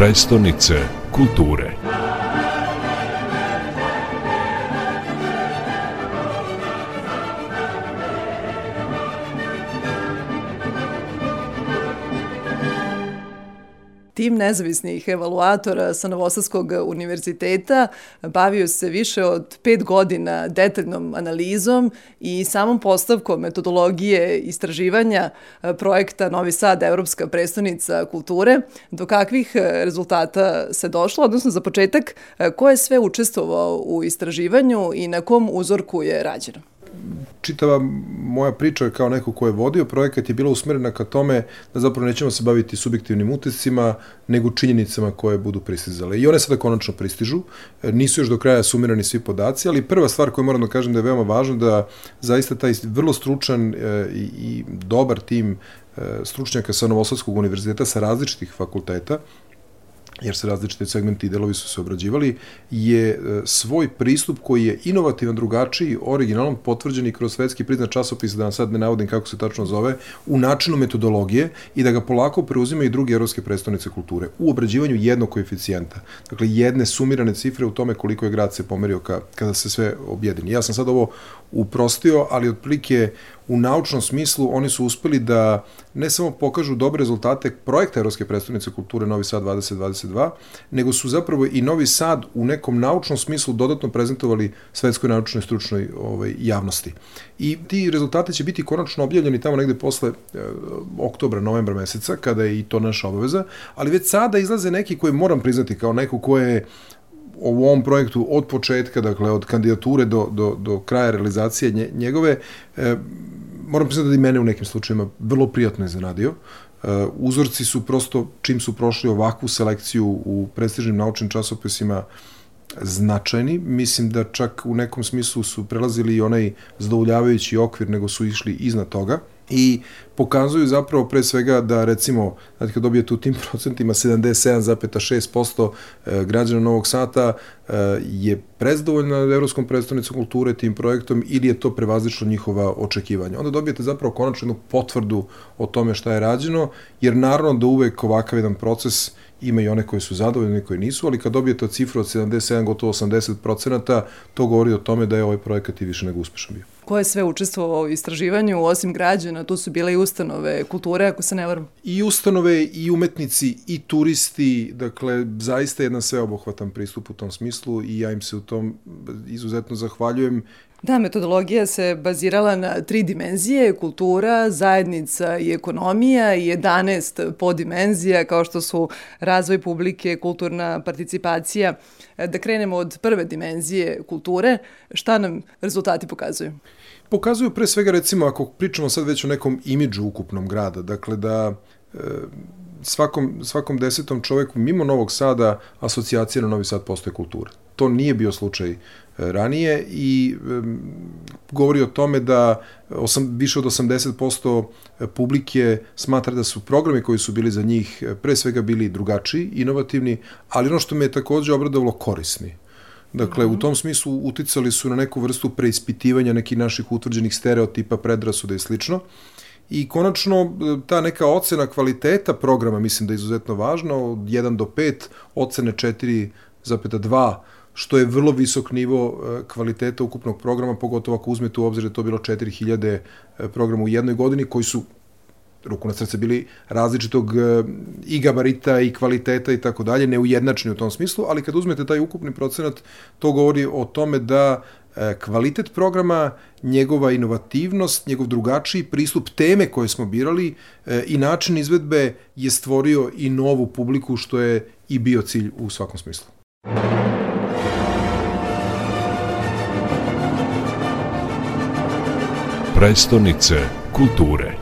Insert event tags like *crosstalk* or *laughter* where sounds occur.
prestonice kulture. Tim nezavisnih evaluatora sa Novosadskog univerziteta bavio se više od pet godina detaljnom analizom i samom postavkom metodologije istraživanja projekta Novi Sad, Evropska predstavnica kulture. Do kakvih rezultata se došlo, odnosno za početak, ko je sve učestvovao u istraživanju i na kom uzorku je rađeno? Čitava moja priča kao neko ko je vodio projekat je bila usmerena ka tome da zapravo nećemo se baviti subjektivnim utiscima, nego činjenicama koje budu pristizale. I one sada konačno pristižu, nisu još do kraja sumirani svi podaci, ali prva stvar koju moram da kažem da je veoma važno da zaista taj vrlo stručan e, i, i dobar tim e, stručnjaka sa Novosadskog univerziteta sa različitih fakulteta, jer se različite segmenti i delovi su se obrađivali, je e, svoj pristup koji je inovativan, drugačiji, originalan, potvrđen i kroz svetski priznat časopis, da vam sad ne navodim kako se tačno zove, u načinu metodologije i da ga polako preuzima i druge evropske predstavnice kulture u obrađivanju jednog koeficijenta. Dakle, jedne sumirane cifre u tome koliko je grad se pomerio ka, kada se sve objedini. Ja sam sad ovo uprostio, ali otprilike u naučnom smislu oni su uspeli da ne samo pokažu dobre rezultate projekta Evropske predstavnice kulture Novi Sad 2022, nego su zapravo i Novi Sad u nekom naučnom smislu dodatno prezentovali svetskoj naučnoj stručnoj ovaj, javnosti. I ti rezultati će biti konačno objavljeni tamo negde posle e, oktobra, novembra meseca, kada je i to naša obaveza, ali već sada izlaze neki koje moram priznati kao neko ko je u ovom projektu od početka, dakle od kandidature do, do, do kraja realizacije njegove, e, moram priznati da i mene u nekim slučajima vrlo prijatno iznenadio. E, uzorci su prosto, čim su prošli ovakvu selekciju u prestižnim naučnim časopisima, značajni. Mislim da čak u nekom smislu su prelazili i onaj zadovoljavajući okvir, nego su išli iznad toga i pokazuju zapravo pre svega da recimo, znači kad dobijete u tim *laughs* procentima 77,6% e, građana Novog Sata e, je prezdovoljna Evropskom predstavnicom kulture tim projektom ili je to prevazično njihova očekivanja. Onda dobijete zapravo konačno jednu potvrdu o tome šta je rađeno, jer naravno da uvek ovakav jedan proces ima i one koji su zadovoljni i koji nisu, ali kad dobijete cifru od 77, gotovo 80 procenata, to govori o tome da je ovaj projekat i više nego uspešan bio. Ko je sve učestvovao u istraživanju, osim građana, tu su bile i ustanove kulture, ako se ne varam? I ustanove, i umetnici, i turisti, dakle, zaista jedan sveobuhvatan pristup u tom smislu i ja im se u tom izuzetno zahvaljujem Da, metodologija se bazirala na tri dimenzije, kultura, zajednica i ekonomija i 11 podimenzija kao što su razvoj publike, kulturna participacija. Da krenemo od prve dimenzije kulture, šta nam rezultati pokazuju? Pokazuju pre svega recimo ako pričamo sad već o nekom imidžu ukupnom grada, dakle da e, svakom, svakom desetom čoveku mimo Novog Sada asocijacija na Novi Sad postoje kultura. To nije bio slučaj ranije i govori o tome da osam, više od 80% publike smatra da su programi koji su bili za njih pre svega bili drugačiji, inovativni, ali ono što me je takođe obradovalo korisni. Dakle, u tom smislu uticali su na neku vrstu preispitivanja nekih naših utvrđenih stereotipa, predrasuda i slično. I konačno, ta neka ocena kvaliteta programa mislim da je izuzetno važna, od 1 do 5, ocene 4,2 što je vrlo visok nivo e, kvaliteta ukupnog programa, pogotovo ako uzmete u obzir da to bilo 4000 e, programa u jednoj godini, koji su ruku na srce bili različitog e, i gabarita i kvaliteta i tako dalje, neujednačni u tom smislu, ali kad uzmete taj ukupni procenat, to govori o tome da kvalitet programa, njegova inovativnost, njegov drugačiji pristup teme koje smo birali i način izvedbe je stvorio i novu publiku, što je i bio cilj u svakom smislu. prestonice kulture.